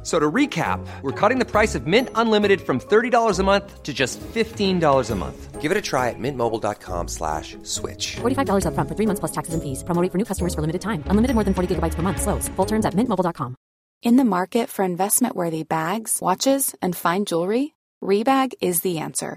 F- So to recap, we're cutting the price of Mint Unlimited from $30 a month to just $15 a month. Give it a try at mintmobile.com slash switch. $45 upfront for three months plus taxes and fees. Promo rate for new customers for limited time. Unlimited more than 40 gigabytes per month. Slows. Full terms at mintmobile.com. In the market for investment worthy bags, watches, and fine jewelry, Rebag is the answer.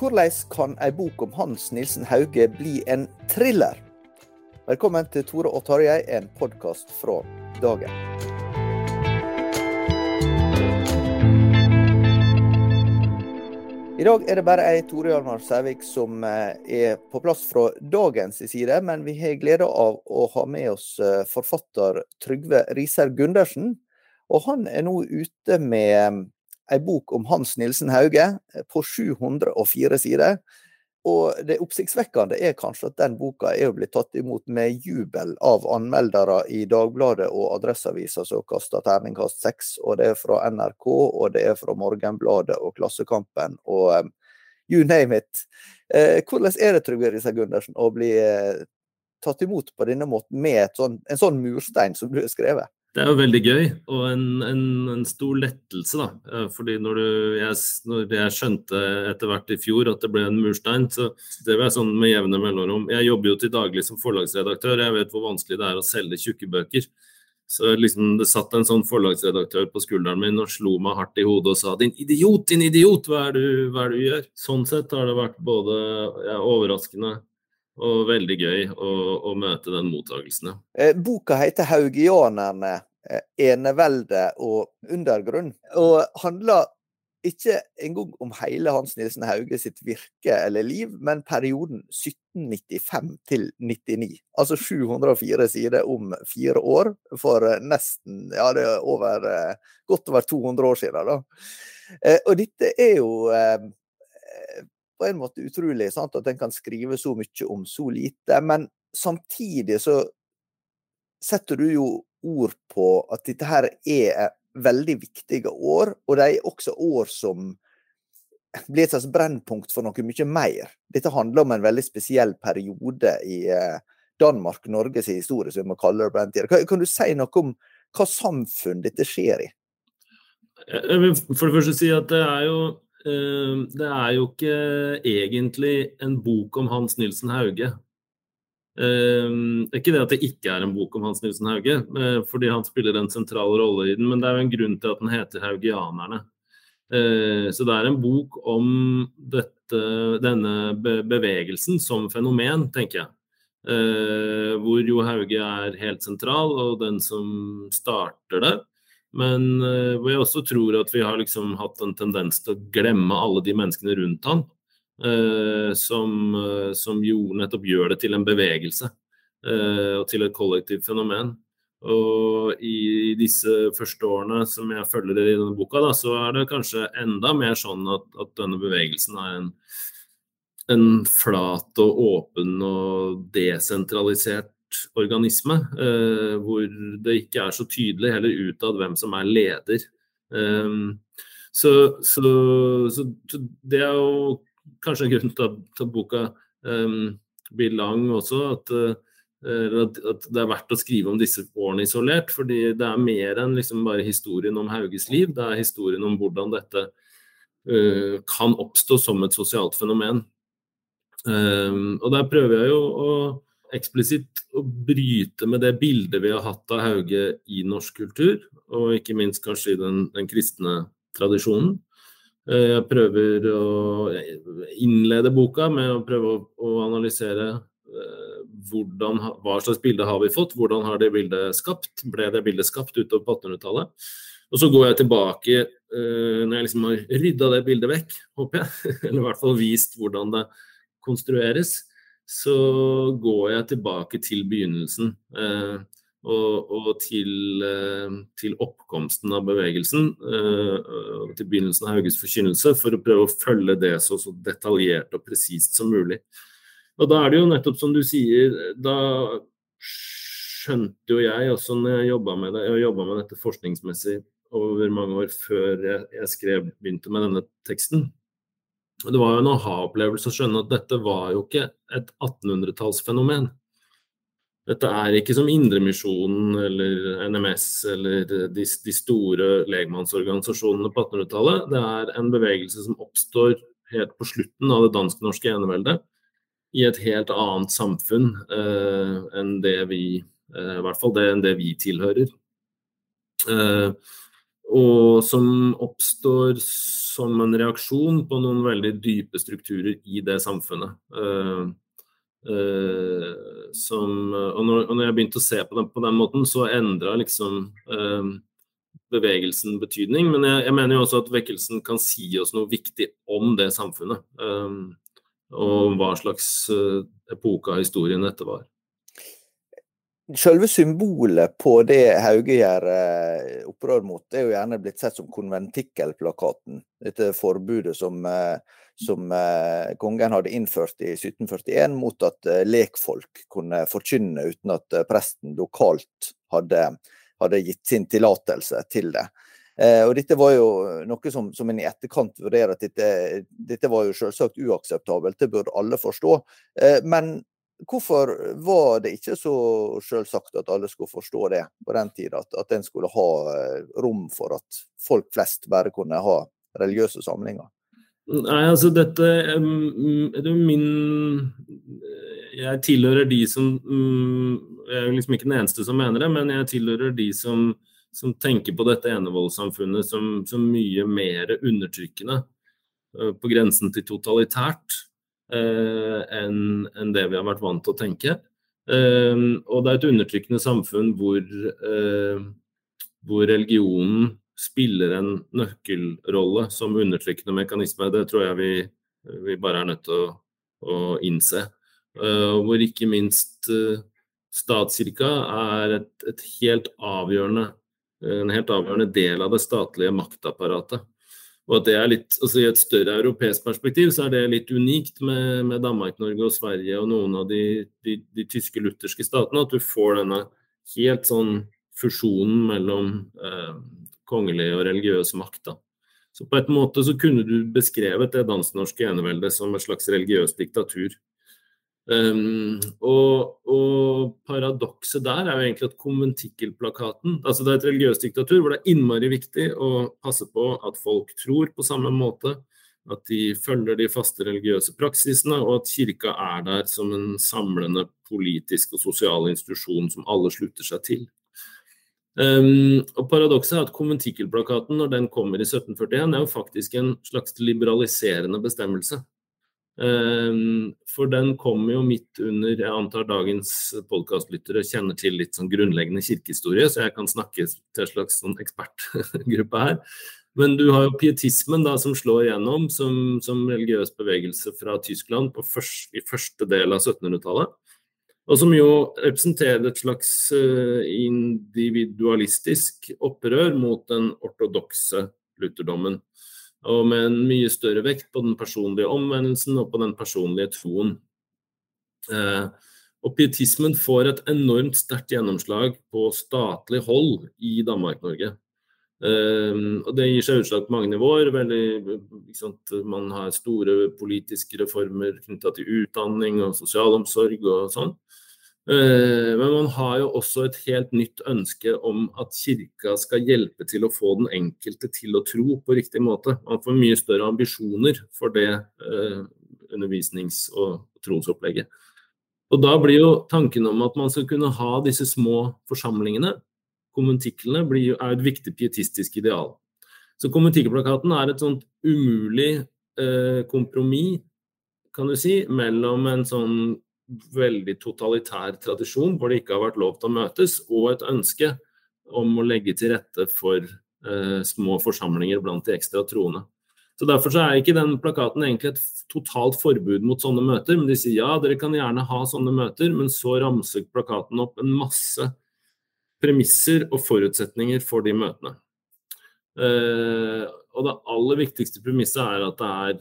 Hvordan kan ei bok om Hans Nilsen Hauge bli en thriller? Velkommen til Tore og Tarjei, en podkast fra dagen. I dag er det bare ei Tore Hjalmar Sævik som eh, er på plass fra dagens side, men vi har glede av å ha med oss eh, forfatter Trygve Riser Gundersen. Og han er nå ute med ei bok om Hans Nilsen Hauge eh, på 704 sider. Og det oppsiktsvekkende er kanskje at den boka er blitt tatt imot med jubel av anmeldere i Dagbladet og Adresseavisa som kaster terningkast seks. Og det er fra NRK, og det er fra Morgenbladet og Klassekampen og um, you name it. Eh, hvordan er det, Trygve Risa Gundersen, å bli eh, tatt imot på denne måten med sånn, en sånn murstein som du har skrevet? Det er jo veldig gøy og en, en, en stor lettelse, da. Eh, Fordi når, du, jeg, når jeg skjønte etter hvert i fjor at det ble en murstein, så det var sånn med jevne mellomrom. Jeg jobber jo til daglig som forlagsredaktør, jeg vet hvor vanskelig det er å selge tjukke bøker. Så liksom det satt en sånn forlagsredaktør på skulderen min og slo meg hardt i hodet og sa 'din idiot, din idiot, hva er, du, hva er det du gjør?' Sånn sett har det vært både ja, overraskende og veldig gøy å, å møte den mottagelsen. Eh, Boka heter 'Haugianerne. eh, Enevelde og undergrunn', og handler ikke engang om hele Hans Nilsen Hauge sitt virke eller liv, men perioden 1795 til 99. Altså 704 sider om fire år, for eh, nesten ja, det er over, godt over 200 år siden. Da. Og dette er jo på en måte utrolig sant? at en kan skrive så mye om så lite, men samtidig så setter du jo ord på at dette her er veldig viktige år, og de er også år som blir et slags brennpunkt for noe mye mer. Dette handler om en veldig spesiell periode i eh, Danmark-Norges historie, som vi må kalle det på den tida. Kan, du si noe om hva samfunn dette skjer i? Jeg vil for det første si at det er jo eh, det er jo ikke egentlig en bok om Hans Nilsen Hauge. Eh, Det er ikke det at det ikke er en bok om Hans Nilsen Hauge, eh, fordi han spiller en sentral rolle i den, men det er jo en grunn til at den heter 'Haugianerne'. Eh, Så det er en bok om dette, denne bevegelsen som fenomen, tenker jeg. Eh, Hvor Jo Hauge er helt sentral, og den som starter det. Men eh, hvor jeg også tror at vi har liksom hatt en tendens til å glemme alle de menneskene rundt han, eh, som, eh, som jo nettopp gjør det til en bevegelse og til et kollektivt fenomen. Og i disse første årene som jeg følger i denne boka, da, så er det kanskje enda mer sånn at, at denne bevegelsen er en, en flat og åpen og desentralisert organisme, eh, hvor det ikke er så tydelig heller utad hvem som er leder. Um, så, så, så, det er jo kanskje en grunn til at, boka um, blir lang også. Uh, at, at, det er verdt å skrive om disse årene isolert. fordi det er mer enn liksom bare historien om Hauges liv. Det er historien om hvordan dette uh, kan oppstå som et sosialt fenomen. Um, og der prøver jeg jo å eksplisitt å bryte med det bildet vi har hatt av Hauge i norsk kultur, og ikke minst kanskje i den, den kristne tradisjonen. Eh, jeg prøver å innlede boka med å prøve å, analysere eh, hvordan, hva slags bilde har vi fått, hvordan har det bildet skapt, ble det bildet skapt utover på 1800-tallet. Og så går jeg tilbake uh, når jeg liksom har rydda det bildet vekk, håper jeg, eller i hvert fall vist hvordan det konstrueres, så går jeg tilbake til begynnelsen. Eh, og, og til, eh, til, oppkomsten av bevegelsen, og til begynnelsen av Hauges forkynnelse, for å prøve å følge det så, så detaljert og presist som mulig. Og da er det jo nettopp som du sier, da skjønte jo jeg også når jeg jobba med det, jeg med dette forskningsmessig over mange år før jeg, jeg skrev, begynte med denne teksten. Det var jo en aha-opplevelse å skjønne at dette var jo ikke et 1800-tallsfenomen. Dette er ikke som Indremisjonen eller NMS eller de, de store legmannsorganisasjonene på 1800-tallet. Det er en bevegelse som oppstår helt på slutten av det dansk-norske eneveldet. I et helt annet samfunn eh, enn det vi eh, I hvert fall det enn det vi tilhører. Eh, og som oppstår som en reaksjon på noen veldig dype strukturer i det samfunnet. Uh, Uh, som, og, når, og, når, jeg begynte å se på det på den måten, så endra liksom uh, bevegelsen betydning. Men jeg, jeg, mener jo også at vekkelsen kan si oss noe viktig om det samfunnet. Og hva slags epoke av historien dette var. Selve symbolet på det Hauge gjør opprør mot, er jo gjerne blitt sett som konventikkelplakaten. Dette forbudet som uh, som eh, kongen hadde innført i 1741 mot at eh, lekfolk kunne forkynne uten at eh, presten lokalt hadde, hadde gitt sin tillatelse til det. Eh, og Dette var jo noe som, som en i etterkant vurderer at dette, dette var jo selvsagt uakseptabelt, det burde alle forstå. Eh, men hvorfor var det ikke så selvsagt at alle skulle forstå det på den tida? At, at en skulle ha eh, rom for at folk flest bare kunne ha religiøse samlinger? Nei, altså dette Det min Jeg tilhører de som Jeg er liksom ikke den eneste som mener det, men jeg tilhører de som, som tenker på dette enevoldssamfunnet som, som, mye mer undertrykkende. Øh, på grensen til totalitært eh, enn en det vi har vært vant til å tenke. Eh, og det er et undertrykkende samfunn hvor, eh, hvor religionen spiller en nøkkelrolle som undertrykkende mekanisme. Det tror jeg vi, vi bare er nødt til å, å innse. Uh, hvor ikke minst uh, statskirka er et, et helt en helt avgjørende del av det statlige maktapparatet. Og at det er litt, altså I et større europeisk perspektiv så er det litt unikt med, med Danmark, Norge og Sverige og noen av de, de, de tyske lutherske statene. At du får denne helt sånn fusjonen mellom eh, kongelig og religiøs makt. Da. Så på et måte så kunne du beskrevet det dansk-norske eneveldet som et slags religiøst diktatur. Um, og, og paradokset der er jo egentlig at konventikkelplakaten altså Det er et religiøst diktatur hvor det er innmari viktig å passe på at folk tror på samme måte, at de følger de faste religiøse praksisene, og at kirka er der som en samlende politisk og sosial institusjon som alle slutter seg til. Um, og Paradokset er at konventikkelplakaten, når den kommer i 1741, er jo faktisk en slags liberaliserende bestemmelse. Um, for den kommer jo midt under Jeg antar dagens podkastlyttere kjenner til litt sånn grunnleggende kirkehistorie, så jeg kan snakke til en slags sånn ekspertgruppe her. Men du har jo pietismen da, som slår gjennom som, som religiøs bevegelse fra Tyskland først, i første del av 1700-tallet. Og som jo representerer et slags eh, individualistisk opprør mot den ortodokse lutherdommen. Og med en mye større vekt på den personlige omvendelsen og på den personlige troen. Eh, og pietismen får et enormt sterkt gjennomslag på statlig hold i Danmark-Norge. Eh, og Det gir seg utslag på mange nivåer. Veldig, man har store politiske reformer knytta til utdanning og sosialomsorg og sånn. Uh, men man har jo også et helt nytt ønske om at kirka skal hjelpe til å få den enkelte til å tro på riktig måte. Man får mye større ambisjoner for det uh, undervisnings- og trosopplegget. Og Da blir jo tanken om at man skal kunne ha disse små forsamlingene konventiklene er et viktig pietistisk ideal. Så konventikkelplakaten er et sånt umulig eh, kompromiss, kan du si, mellom en sånn veldig totalitær tradisjon hvor det ikke har vært lov til å møtes, og et ønske om å legge til rette for eh, små forsamlinger blant de ekstra troende. Så Derfor så er ikke den plakaten egentlig et totalt forbud mot sånne møter. Men de sier ja, dere kan gjerne ha sånne møter, men så ramser plakaten opp en masse premisser og forutsetninger for de møtene. Eh, og det aller viktigste premisset er at det er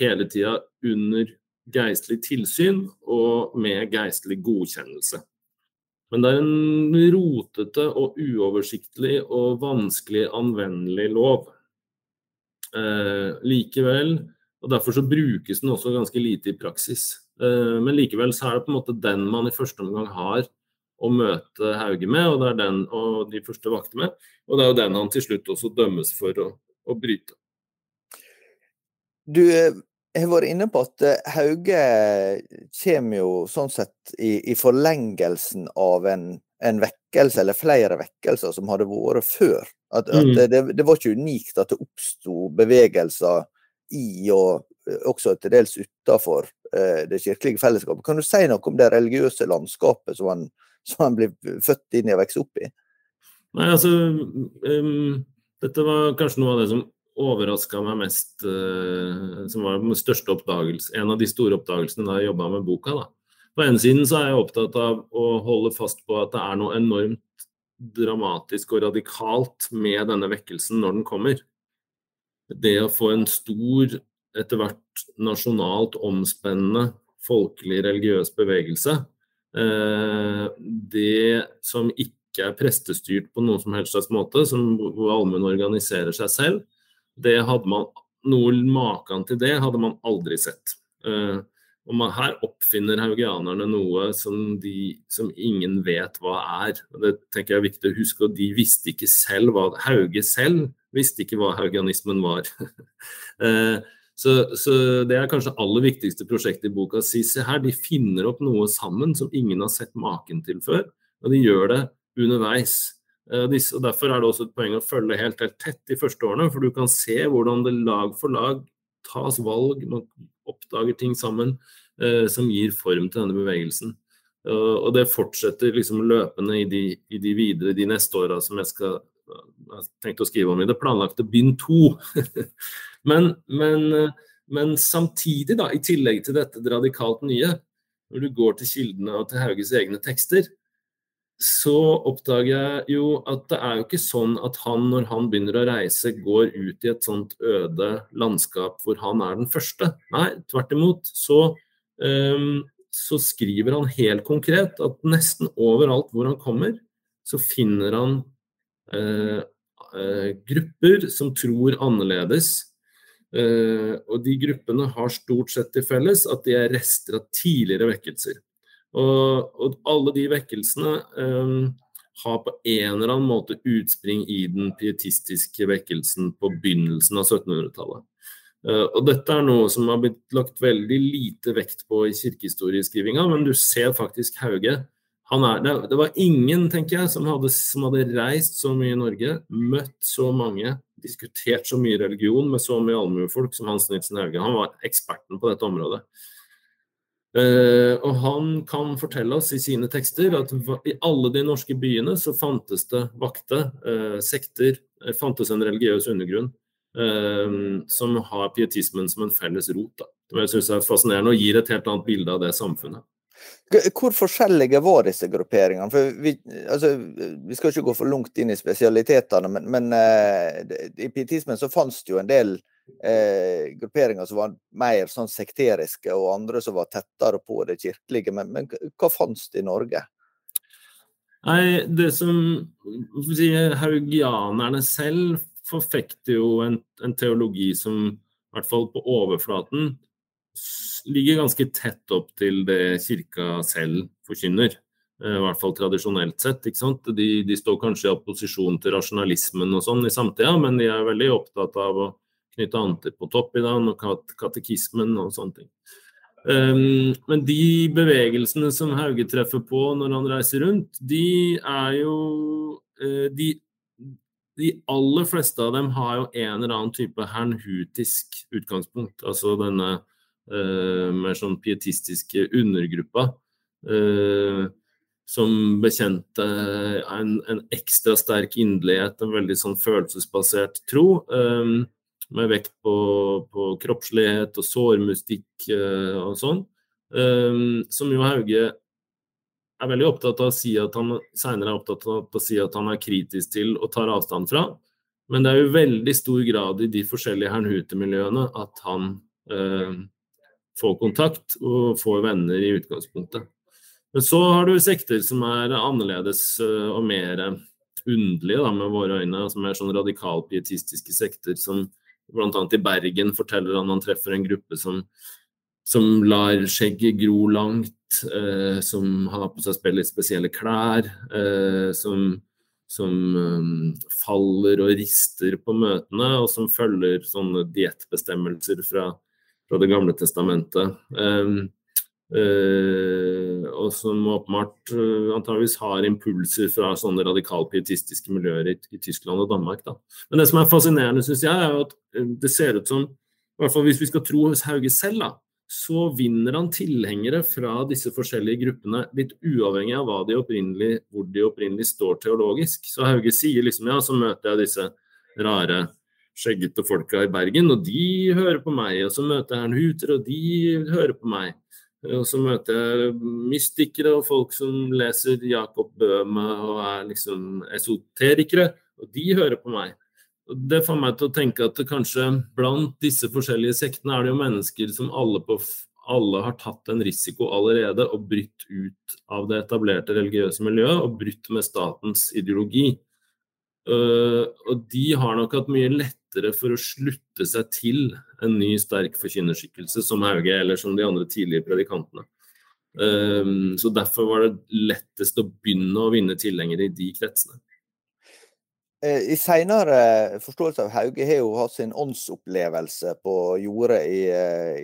hele tida under geistlig tilsyn og med geistlig godkjennelse. Men det er en rotete og uoversiktlig og vanskelig anvendelig lov. Eh, likevel, og derfor så brukes den også ganske lite i praksis. Eh, men likevel så er det på en måte den man i første omgang har å møte Hauge med, og det er den og de første vakter med. Og det er jo den han til slutt også dømmes for å, å bryte. Du eh, har vært inne på at eh, Hauge kommer jo sånn sett i, i forlengelsen av en, en, vekkelse, eller flere vekkelser, som hadde vært før. At, at mm. det, det, var ikke unikt at det oppsto bevegelser i og eh, også til dels utafor det kirkelige fellesskapet. Kan du si noe om det religiøse landskapet som han som han blir født inn i og vokser opp i? Nei, altså um, Dette var kanskje noe av det som overraska meg mest, uh, som var den største oppdagelse, en av de store oppdagelsene da jeg jobba med boka. da. På ene siden så er jeg opptatt av å holde fast på at det er noe enormt dramatisk og radikalt med denne vekkelsen når den kommer. Det å få en stor, etter hvert nasjonalt omspennende, folkelig religiøs bevegelse Eh, det som ikke er prestestyrt på noen som helst slags måte, som, hvor allmuen organiserer seg selv, det hadde man noe maken til det hadde man aldri sett. Uh, og man, Her oppfinner haugianerne noe som, de, som, ingen vet hva er. og Det tenker jeg er viktig å huske. og De visste ikke selv hva Hauge selv visste ikke hva haugianismen var. uh, Så, så, det er kanskje aller viktigste prosjektet i boka. Si, se her, de finner opp noe sammen som ingen har sett maken til før. Og de gjør det underveis. Eh, og Derfor er det også et poeng å følge helt, helt tett de første årene. For du kan se hvordan det lag for lag tas valg, man oppdager ting sammen eh, som gir form til denne bevegelsen. Og det fortsetter liksom løpende i de, i de videre de neste åra som jeg skal jeg tenkte å skrive om i det planlagte bind to. Men, men, eh, men, samtidig, da, i tillegg til dette det radikalt nye, når du går til kildene og til Hauges egne tekster, så oppdager jeg jo at det er jo ikke sånn at han, når han begynner å reise, går ut i et sånt øde landskap hvor han er den første. Nei, tvert imot. Så, um, så skriver han helt konkret at nesten overalt hvor han kommer, så finner han uh, uh, grupper som tror annerledes, Uh, og de gruppene har stort sett til felles at de er rester av tidligere vekkelser. Og, og alle de vekkelsene um, har på en eller annen måte utspring i den pietistiske vekkelsen på begynnelsen av 1700-tallet. Uh, eh, og dette er noe som har blitt lagt veldig lite vekt på i kirkehistorieskrivinga, men du ser faktisk Hauge er, det, det, var ingen, tenker jeg, som hadde, som hadde, reist så mye i Norge, møtt så mange, diskutert så mye religion med så mye allmuefolk som Hans Nilsen Hauge. Han var eksperten på dette området. Uh, og han kan fortelle oss i sine tekster at i alle de norske byene så fantes det vakte, uh, sekter, uh, fantes en religiøs undergrunn som har pietismen som en felles rot. Da. Som jeg er fascinerende og gir et helt annet bilde av det samfunnet. Hvor forskjellige var disse grupperingene? For vi, altså, vi skal ikke gå for langt inn i spesialitetene, men, men i pietismen så fantes det jo en del uh, grupperinger som var mer sånn sekteriske, og andre som var tettere på det kirkelige. Men, men hva fantes det i Norge? Nei, det som si, Haugianerne selv forfekter jo en, en, teologi som i hvert fall på overflaten ligger ganske tett opp til det kirka selv forkynner. Eh, I hvert fall tradisjonelt sett. ikke sant? De, de står kanskje i opposisjon til rasjonalismen og sånn i samtida, men de er veldig opptatt av å knytte anter på topp i dag, og katekismen og sånne ting. Um, men de bevegelsene som Hauge treffer på når han reiser rundt, de er jo uh, de, de, aller fleste av dem har jo en eller annen type hernhutisk utgangspunkt. Altså denne uh, mer sånn pietistiske undergruppa. Uh, som bekjente en, en, ekstra sterk inderlighet, en veldig sånn følelsesbasert tro. Um, med vekt på, på kroppslighet og sårmystikk uh, og sånn. Um, som jo Hauge er veldig opptatt av å si at han senere er opptatt av å si at han er kritisk til og tar avstand fra. Men det er jo veldig stor grad i de forskjellige hernhute-miljøene at han eh, får kontakt og får venner i utgangspunktet. Men så har du sekter som er annerledes uh, og mer underlige da, med våre øyne, som er sånn radikal-pietistiske sekter som Bl.a. i Bergen forteller han han treffer en gruppe som, som lar skjegget gro langt, eh, som har på seg litt spesielle klær, eh, som, som um, faller og rister på møtene, og som følger sånne diettbestemmelser fra, fra Det gamle testamentet. Um, Uh, og som åpenbart uh, antageligvis har impulser fra sånne radikal-pietistiske miljøer i, i, Tyskland og Danmark. Da. Men det som er fascinerende, syns jeg, er at uh, det ser ut som, i hvert fall hvis vi skal tro Hauge selv, da, så vinner han tilhengere fra disse forskjellige gruppene, litt uavhengig av hva de opprinnelig, hvor de opprinnelig står teologisk. Så Hauge sier liksom ja, så møter jeg disse rare skjeggete folka i Bergen, og de hører på meg. Og så møter jeg en huter, og de hører på meg. Og så møter jeg mystikere og folk som leser Jakob Bøhme og er liksom esoterikere, og de hører på meg. Og Det får meg til å tenke at kanskje blant disse forskjellige sektene er det jo mennesker som alle, på, alle har tatt en risiko allerede og brytt ut av det etablerte religiøse miljøet og brytt med statens ideologi. Uh, og de har nok hatt mye lettere for å slutte seg til en ny, sterk forkynnerskikkelse som Hauge eller som de andre tidlige predikantene. Um, så derfor var det lettest å begynne å vinne tilhengere i de kretsene. Eh, I senere forståelse av Hauge har jo hatt sin åndsopplevelse på jordet i,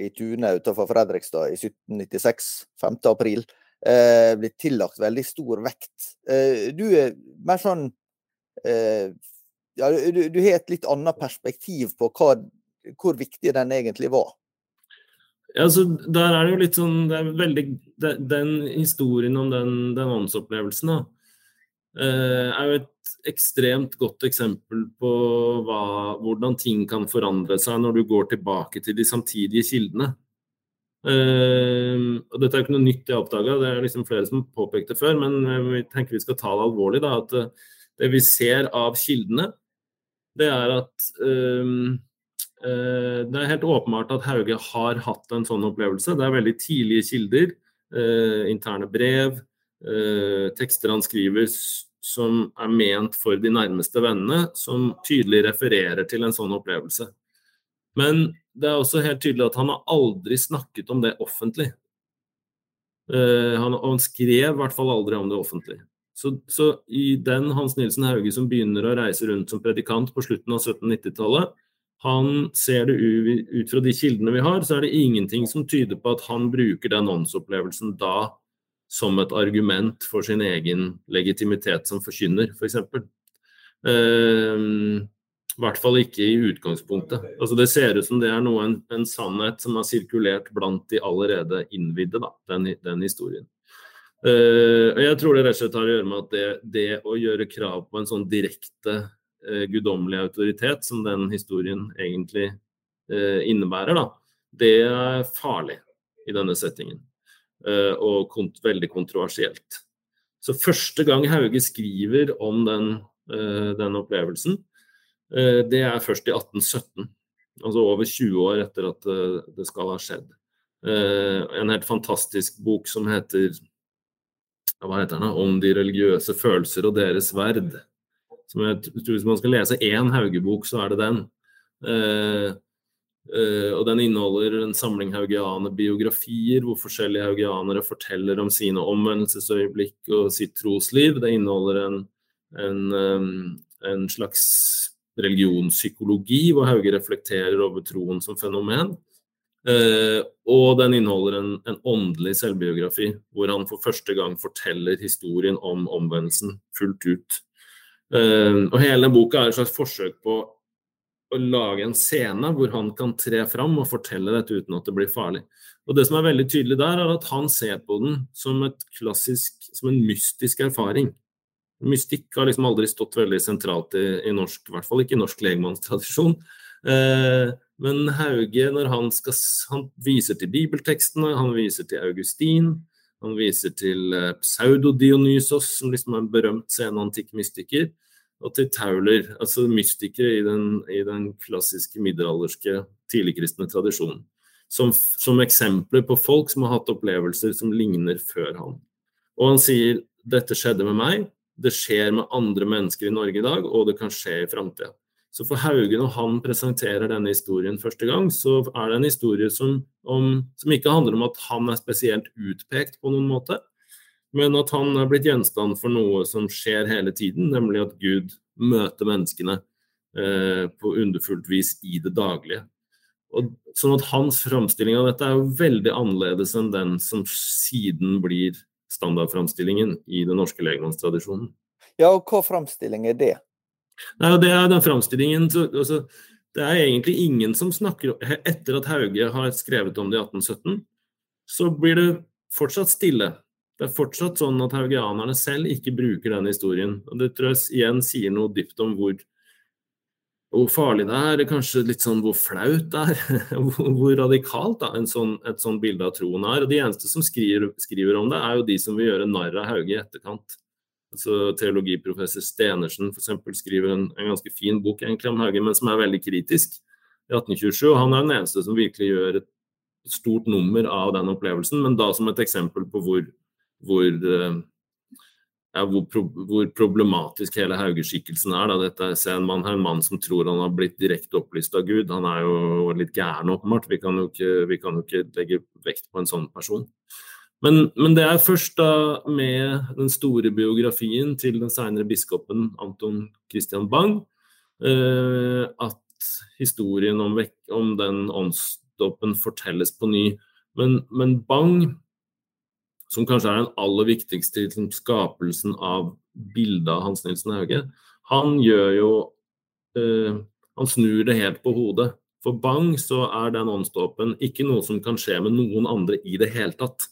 i Tune utenfor Fredrikstad i 1796, 5. april. Eh, blitt tillagt veldig stor vekt. Eh, du er mer sånn Eh, ja, du, du, har et litt annet perspektiv på hva, hvor viktig den egentlig var. Ja, så der er det jo litt sånn det er veldig, det, Den historien om den, den åndsopplevelsen da, eh, er jo et ekstremt godt eksempel på hva, hvordan ting kan forandre seg når du går tilbake til de samtidige kildene. Uh, og Dette er jo ikke noe nytt jeg oppdaga, det er liksom flere som påpekte før. Men vi tenker vi skal ta det alvorlig. da, at det vi ser av kildene, det er at um, uh, det er helt åpenbart at Hauge har hatt en sånn opplevelse. Det er veldig tidlige kilder, uh, interne brev, uh, tekster han skriver som er ment for de nærmeste vennene, som tydelig refererer til en sånn opplevelse. Men det er også helt tydelig at han har aldri snakket om det offentlig. Han, han skrev i hvert fall aldri om det offentlig. Så, så, i den Hans Nilsen Hauge som begynner å reise rundt som predikant på slutten av 1790-tallet, han ser det ut fra de kildene vi har, så er det ingenting som tyder på at han bruker den åndsopplevelsen da som et argument for sin egen legitimitet som forkynner, f.eks. For eh, I hvert fall ikke i utgangspunktet. Altså Det ser ut som det er noe, en, en sannhet som har sirkulert blant de allerede innvidde, da, den, den historien. Uh, jeg tror det rett og slett har å gjøre med at det, det å gjøre krav på en sånn direkte uh, guddommelig autoritet, som den historien egentlig uh, innebærer, da, det er farlig i denne settingen. Og kont veldig kontroversielt. Så første gang Hauge skriver om den, den opplevelsen, det er først i 1817. Altså over 20 år etter at det skal ha skjedd. en helt fantastisk bok som heter hva heter den, om de religiøse følelser og deres verd. Som jeg tror Hvis man skal lese én Hauge-bok, så er det den. Eh, eh, og den inneholder en samling haugianerbiografier, hvor forskjellige haugianere forteller om sine omvendelsesøyeblikk og sitt trosliv. Det inneholder en, en, en slags religionspsykologi, hvor Hauge reflekterer over troen som fenomen. Uh, og den inneholder en, en, åndelig selvbiografi, hvor han for første gang forteller historien om omvendelsen fullt ut. Uh, og hele boka er et slags forsøk på å lage en scene hvor han kan tre fram og fortelle dette uten at det blir farlig. Og Det som er veldig tydelig der, er at han ser på den som, klassisk, som en mystisk erfaring. Mystikk har liksom aldri stått veldig sentralt i, i norsk, i hvert fall ikke i norsk legmannstradisjon. Uh, men Hauge, når han, skal, han viser til bibeltekstene, han viser til Augustin, han viser til uh, Pseudodionysos, som liksom er en berømt senantikk mystiker, og til Tauler, altså mystikere i den, i den klassiske middelalderske tidligkristne tradisjonen. Som, som, eksempler på folk som har hatt opplevelser som ligner før han. Og han sier dette skjedde med meg, det skjer med andre mennesker i Norge i dag, og det kan skje i framtida. Så for Hauge, når han presenterer denne historien første gang, så er det en historie som, om, som, ikke handler om at han er spesielt utpekt på noen måte, men at han er blitt gjenstand for noe som skjer hele tiden, nemlig at Gud møter menneskene eh, på underfullt vis i det daglige. Og, sånn at Hans framstilling av dette er jo veldig annerledes enn den som siden blir standardframstillingen i den norske legmannstradisjonen. Ja, og hva framstilling er det? Nei, og det er den framstillingen altså, Det er egentlig ingen som snakker Etter at Hauge har skrevet om det i 1817, så blir det fortsatt stille. Det er fortsatt sånn at haugianerne selv ikke bruker den historien. og Det tror jeg igjen sier noe dypt om hvor, hvor farlig det er, kanskje litt sånn hvor flaut det er. hvor radikalt da, sånn, et sånn bilde av troen er. og De eneste som skriver, skriver, om det, er jo de som vil gjøre narr av Hauge i etterkant. Altså, teologiprofessor Stenersen for eksempel, skriver en, en, ganske fin bok egentlig om Hauge, men som er veldig kritisk i 1827. og Han er den eneste som virkelig gjør et stort nummer av den opplevelsen, men da som et eksempel på hvor, hvor, eh, ja, hvor, pro, hvor problematisk hele Hauge-skikkelsen er. Da. Dette er en mann, her, en mann som tror han har blitt direkte opplyst av Gud. Han er jo litt gæren, åpenbart. Vi kan jo ikke, vi kan jo ikke legge vekt på en sånn person. Men, men, det er først da med den store biografien til den senere biskopen Anton Christian Bang eh, at historien om, om den åndsdåpen fortelles på ny. Men, men, Bang, som kanskje er den aller viktigste i skapelsen av bildet av Hans Nilsen Hauge, han gjør jo eh, Han snur det helt på hodet. For Bang så er den åndsdåpen ikke noe som kan skje med noen andre i det hele tatt.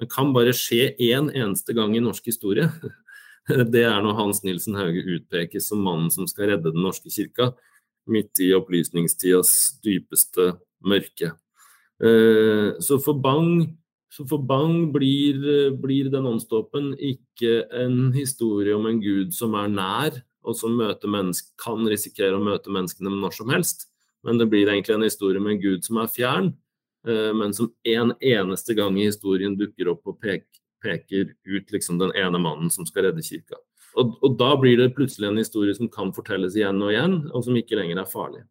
Det kan bare skje én eneste gang i norsk historie. Det er når Hans Nilsen Hauge utpekes som mannen som skal redde den norske kirka, midt i opplysningstidas dypeste mørke. Eh, så for Bang, så for Bang blir, blir den åndsdåpen ikke en historie om en gud som er nær, og som kan risikere å møte menneskene når som helst, men det blir egentlig en historie med en gud som er fjern, men som en eneste gang i historien dukker opp og peker, peker ut liksom den ene mannen som skal redde kirka. Og, og, da blir det plutselig en historie som kan fortelles igjen og igjen, og som ikke lenger er farlig.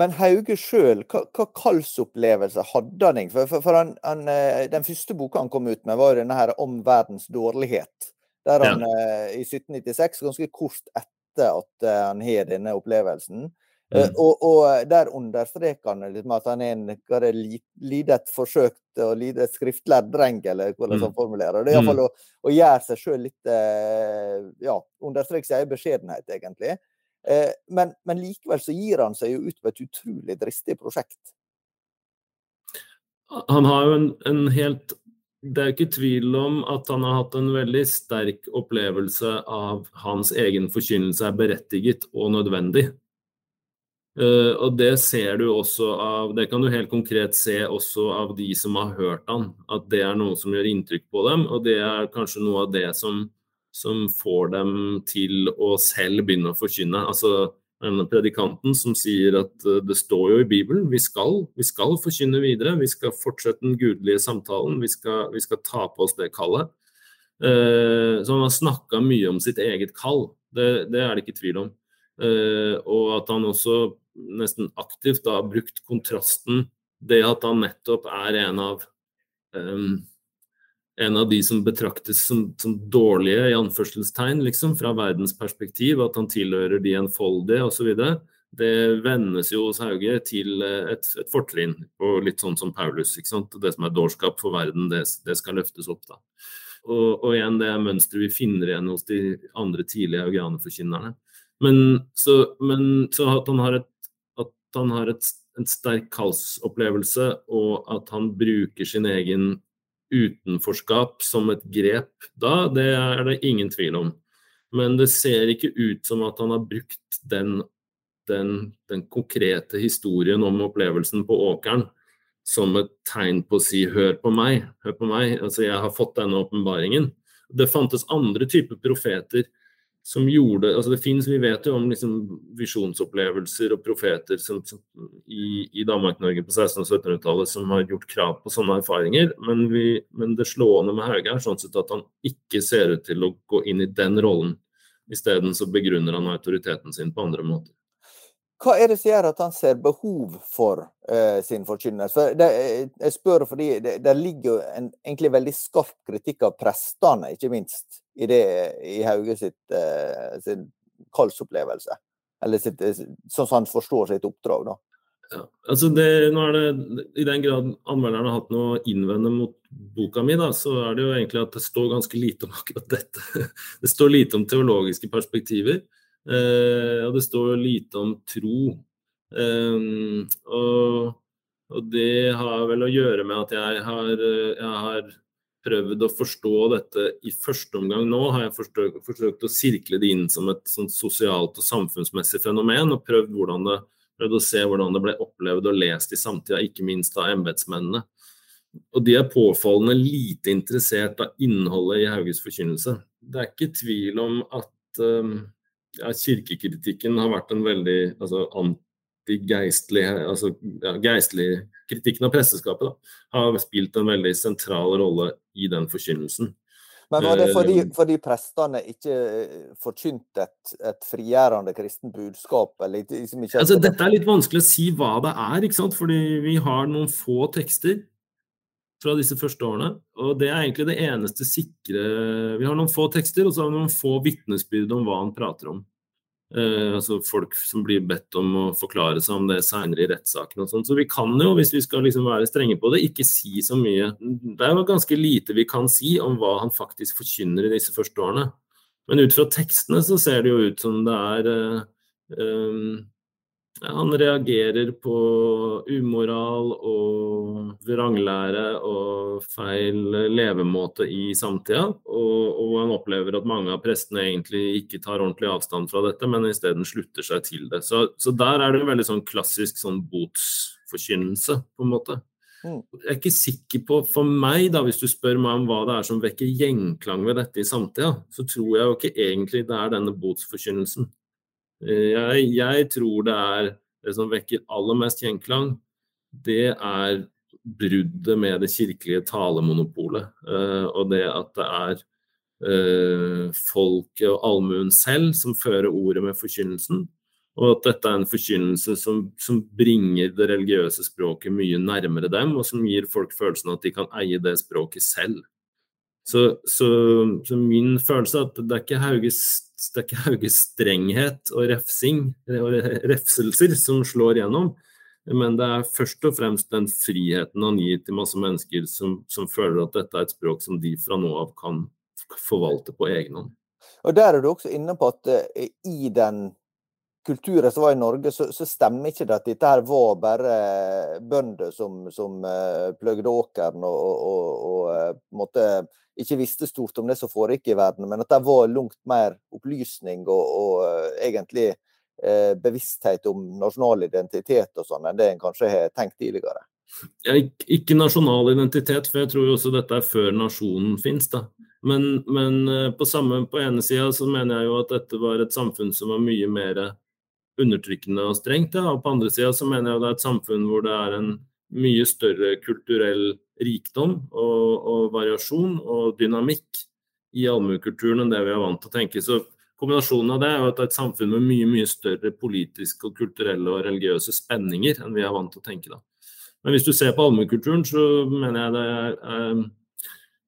Men Hauge sjøl, hva, hva kallsopplevelse hadde han? For, for, for han, han, eh, Den første boka han kom ut med, var denne her 'Om verdens dårlighet'. Der han ja. Eh, i 1796, ganske kort etter at han har denne opplevelsen, Mm. Uh, og, og, der understreker han liksom at han er en hva det, lidet forsøkt og lidet skriftlærd dreng, eller hvordan mm. han formulerer det. er Iallfall mm. å, å gjøre seg sjøl litt uh, Ja, understreke sin egen beskjedenhet, egentlig. Men, men, likevel så gir han seg jo ut på et utrolig dristig prosjekt. Han har jo en, en helt det er ikke tvil om at han har hatt en veldig sterk opplevelse av hans egen forkynnelse er berettiget og nødvendig. Uh, og det ser du også av Det kan du helt konkret se også av de som har hørt han, at det er noe som gjør inntrykk på dem. Og det er kanskje noe av det som, som får dem til å selv begynne å forkynne. Altså denne predikanten som sier at uh, det står jo i Bibelen, vi skal, vi skal forkynne videre. Vi skal fortsette den gudelige samtalen. Vi skal, vi skal ta på oss det kallet. Uh, så han har snakka mye om sitt eget kall, det, det, er det ikke tvil om. Og at han også nesten aktivt da, brukt kontrasten, det at han nettopp er en av um, en av de som betraktes som, som dårlige, i anførselstegn, liksom, fra verdens perspektiv, at han tilhører de enfoldige osv., det vendes jo hos Hauge til et, et fortrinn, og litt sånn som Paulus. ikke sant? Det som er dårskap for verden, det, det skal løftes opp. da. Og, og, igjen, det er mønsteret vi finner igjen hos de andre tidlige haugianerforkynnerne. Men, men så at han har, et, han har et, en sterk kallsopplevelse, og at han bruker sin egen utenforskap som et grep da, det er det ingen tvil om. Men det ser ikke ut som at han har brukt den, den, den konkrete historien om opplevelsen på åkeren som et tegn på å si 'hør på meg', hør på meg. Altså, jeg har fått denne åpenbaringen. Det fantes andre typer profeter som gjorde altså det finnes, Vi vet jo om liksom visjonsopplevelser og profeter som, som, i, i Danmark-Norge på 1600- og 1700-tallet som har gjort krav på sånne erfaringer. Men, vi, men det slående med Hauge er sånn sett at han ikke ser ut til å gå inn i den rollen. Isteden så begrunner han autoriteten sin på andre måter. Hva er det som gjør at han ser behov for uh, sin forkynnelse? For jeg spør fordi det, det ligger en egentlig veldig skarp kritikk av prestene, ikke minst, i, det, i Hauge sitt, eh, sin kallsopplevelse. Eller sitt, sånn som han forstår sitt oppdrag, da. Ja, altså det, nå er det, I den grad anmelderen har hatt noe å innvende mot boka mi, da, så er det jo egentlig at det står ganske lite om akkurat dette. Det står lite om teologiske perspektiver. Eh, og det står lite om tro. Eh, og, og, det har vel å gjøre med at jeg har, jeg har prøvd å forstå dette i første omgang nå. Har jeg forsøkt, forsøkt å sirkle det inn som et sosialt og samfunnsmessig fenomen, og prøvd, det, prøvd, å se hvordan det ble opplevd og lest i samtida, ikke minst av embetsmennene. Og de er påfallende lite interessert av innholdet i Hauges forkynnelse. Det er ikke tvil om at um, ja, kirkekritikken har vært en veldig altså, antigeistlig altså, ja, geistlige Kritikken av presteskapet da, har spilt en veldig sentral rolle i den forkynnelsen. Men var det fordi, eh, fordi prestene ikke eh, forkynte et, et frigjørende kristent budskap? Eller, liksom ikke altså, dette er litt vanskelig å si hva det er, ikke sant? fordi vi har noen få tekster fra disse første årene. Og det er egentlig det eneste sikre Vi har noen få tekster, og så har vi noen få vitnesbyrd om hva han prater om. Eh, altså folk som blir bedt om å forklare seg om det seinere i rettssaken og sånn. Så vi kan jo, hvis vi skal liksom være strenge på det, ikke si så mye. Det er jo ganske lite vi kan si om hva han faktisk forkynner i disse første årene. Men ut fra tekstene så ser det jo ut som det er eh, um, han reagerer på umoral og vranglære og feil levemåte i samtida. Og, og, han opplever at mange av prestene egentlig ikke tar ordentlig avstand fra dette, men isteden slutter seg til det. Så, så, der er det en veldig sånn klassisk sånn botsforkynnelse, på en måte. Mm. Jeg er ikke sikker på, For meg, da, hvis du spør meg om hva det er som vekker gjenklang ved dette i samtida, så tror jeg jo ikke egentlig det er denne botsforkynnelsen. Jeg, jeg, tror det er det som vekker aller mest gjenklang, det er bruddet med det kirkelige talemonopolet. Uh, og det at det er uh, folket og allmuen selv som fører ordet med forkynnelsen. Og at dette er en forkynnelse som, som, bringer det religiøse språket mye nærmere dem, og som gir folk følelsen at de kan eie det språket selv. Så, så, så min følelse er at det er ikke Hauges er ikke Hauges strenghet og refsing og refselser som slår gjennom, men det er først og fremst den friheten han gir til masse mennesker som, som føler at dette er et språk som de fra nå av kan forvalte på egen hånd. Og Der er du også inne på at uh, i den kulturen som var i Norge, så, så, stemmer ikke det at dette her var bare bønder som, som uh, pløgde åkeren og, og, og, uh, måtte ikke visste stort om det som foregikk i verden, men at det var langt mer opplysning og, og egentlig uh, bevissthet om nasjonal identitet og sånn, enn det en kanskje har tenkt tidligere. Ja, ikke nasjonal identitet, for jeg tror jo også dette er før nasjonen finnes. da. Men, men på, samme, på ene sida så mener jeg jo at dette var et samfunn som var mye mer undertrykkende og strengt. Ja. Og på andre sida så mener jeg det er et samfunn hvor det er en mye større kulturell rikdom og, og variasjon og dynamikk i allmuekulturen enn det vi er vant til å tenke. Så kombinasjonen av det er jo at det er et samfunn med mye mye større politiske, og kulturelle og religiøse spenninger enn vi er vant til å tenke da. Men hvis du ser på allmuekulturen, så mener jeg det er eh,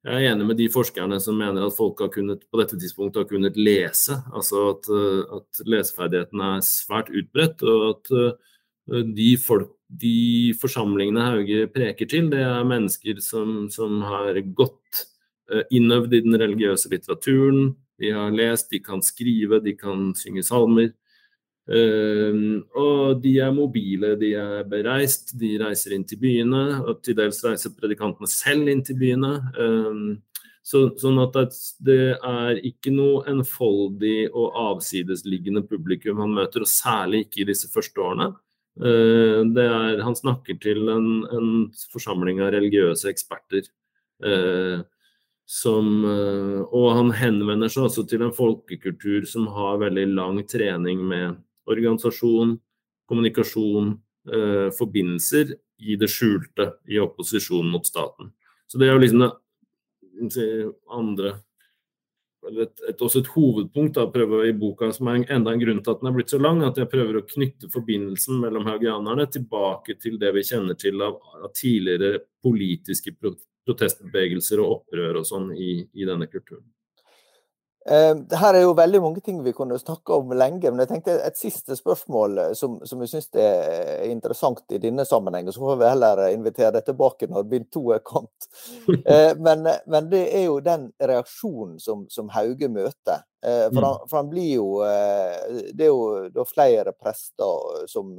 jeg er enig med de forskerne som mener at folk kunnet, på dette tidspunktet har kunnet lese. Altså at, eh, at leseferdigheten er svært utbredt, og at eh, de, folk, de forsamlingene Hauge preker til, det er mennesker som, som har gått innøvd i den religiøse litteraturen, de har lest, de kan skrive, de kan synge salmer. Uh, og de er mobile, de er bereist, de reiser inn til byene. Og til dels reiser predikantene selv inn til byene. Uh, så, sånn at det er ikke noe enfoldig og avsidesliggende publikum han møter, og særlig ikke i disse første årene. Uh, er, han snakker til en, en, forsamling av religiøse eksperter. Uh, som, eh, og han henvender seg også til en folkekultur som har veldig lang trening med organisasjon, kommunikasjon, eh, forbindelser i det skjulte i opposisjonen mot staten. Så det er jo liksom det andre et, et, også et hovedpunkt da, prøver i boka som er enda en grunn til at den er blitt så lang, at jeg prøver å knytte forbindelsen mellom haugianerne tilbake til det vi kjenner til av, av tidligere politiske protestbevegelser og opprør og sånn i, i denne kulturen. Eh, her er jo veldig mange ting vi kunne snakke om lenge, men jeg tenkte et siste spørsmål eh, som, som jeg syns er interessant i denne sammenhengen. Så får vi heller invitere deg tilbake når bind to er kommet. Eh, men, men, det er jo den reaksjonen som, som Hauge møter. For han, for han, blir jo Det er jo flere prester som,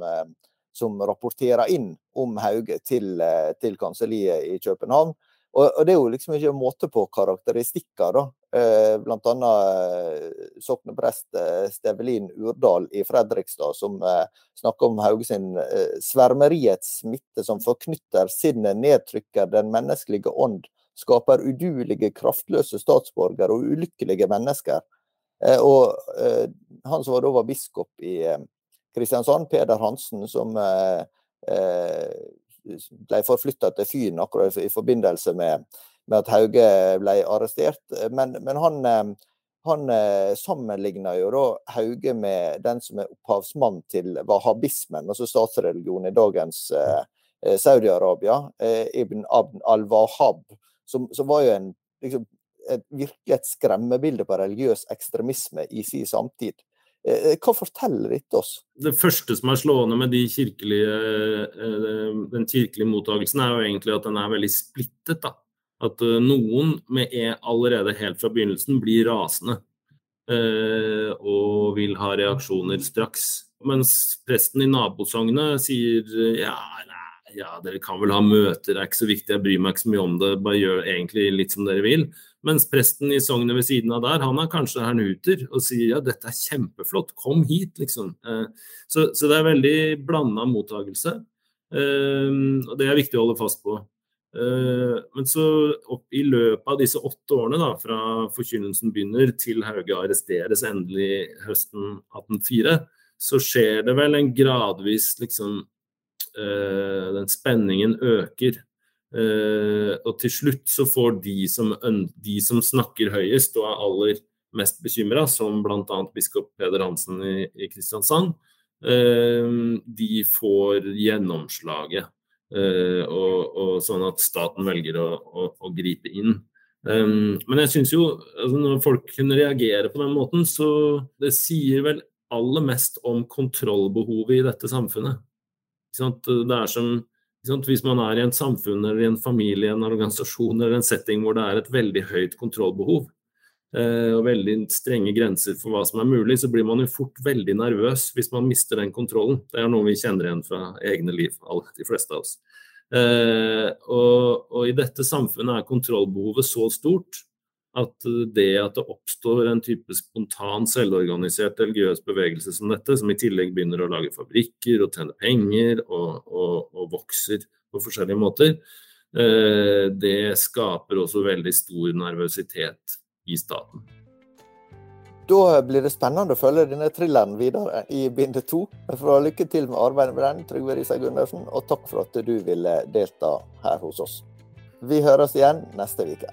som rapporterer inn om Hauge til, til kanselliet i København. Og, og, det er jo liksom ikke måte på karakteristikker, da. Eh, blant annet sokneprest eh, Stevelin Urdal i Fredrikstad, som eh, snakker om Hauge sin eh, svermeriets smitte som forknytter sinnet, nedtrykker den menneskelige ånd, skaper uduelige, kraftløse statsborgere og ulykkelige mennesker. Og han som da var biskop i Kristiansand, Peder Hansen, som ble forflytta til Fyn akkurat i forbindelse med, med at Hauge ble arrestert. Men, men han, eh, han eh, sammenligna jo da Hauge med den som er opphavsmann til wahhabismen, altså statsreligionen i dagens eh, eh, Saudi-Arabia, eh, Ibn Abn al-Wahhab, som, som, var jo en, liksom, et, virkelig et skremmebilde på religiøs ekstremisme i sin samtid. Eh, hva forteller dette oss? Det første som er slående med de kirkelige, eh, den kirkelige mottagelsen, er jo egentlig at den er veldig splittet. Da. At eh, noen med E allerede helt fra begynnelsen blir rasende og vil ha reaksjoner straks. Mens presten i nabosognet sier ja, ja, dere kan vel ha møter, det er ikke så viktig, jeg bryr meg ikke så mye om det, bare gjør egentlig litt som dere vil. Mens presten i sognet ved siden av der, han er kanskje hernuter og sier ja, dette er kjempeflott, kom hit, liksom. Eh, så, så det er veldig blanda mottagelse. Eh, og det er viktig å holde fast på. Eh, men så opp i løpet av disse åtte årene, da, fra forkynnelsen begynner til Hauge arresteres endelig høsten 1804, så skjer det vel en gradvis liksom Den spenningen øker. Uh, og til slutt så får de som, de som snakker høyest og er aller mest bekymra, som bl.a. biskop Peder Hansen i, i Kristiansand, uh, de får gjennomslaget. Og, og, sånn at staten velger å, å, å gripe inn. Um, men jeg syns jo altså når folk kunne reagere på den måten, så det sier vel aller mest om kontrollbehovet i dette samfunnet. Det er som hvis man er i en samfunn eller i en familie, en organisasjon eller en setting hvor det er et veldig høyt kontrollbehov eh, og veldig strenge grenser for hva som er mulig, så blir man jo fort veldig nervøs hvis man mister den kontrollen. Det er noe vi kjenner igjen fra egne liv, de fleste av oss. Eh, og, og i dette samfunnet er kontrollbehovet så stort at det at det oppstår en type spontan, selvorganisert religiøs bevegelse som dette, som i tillegg begynner å lage fabrikker og tjene penger og, og, og vokser på forskjellige måter, eh, det skaper også veldig stor nervøsitet i staten. Da blir det spennende å følge denne thrilleren videre i binde to. For lykke til med arbeidet med den, Trygve Risa Gundersen, og takk for at du ville delta her hos oss. Vi høres igjen neste uke.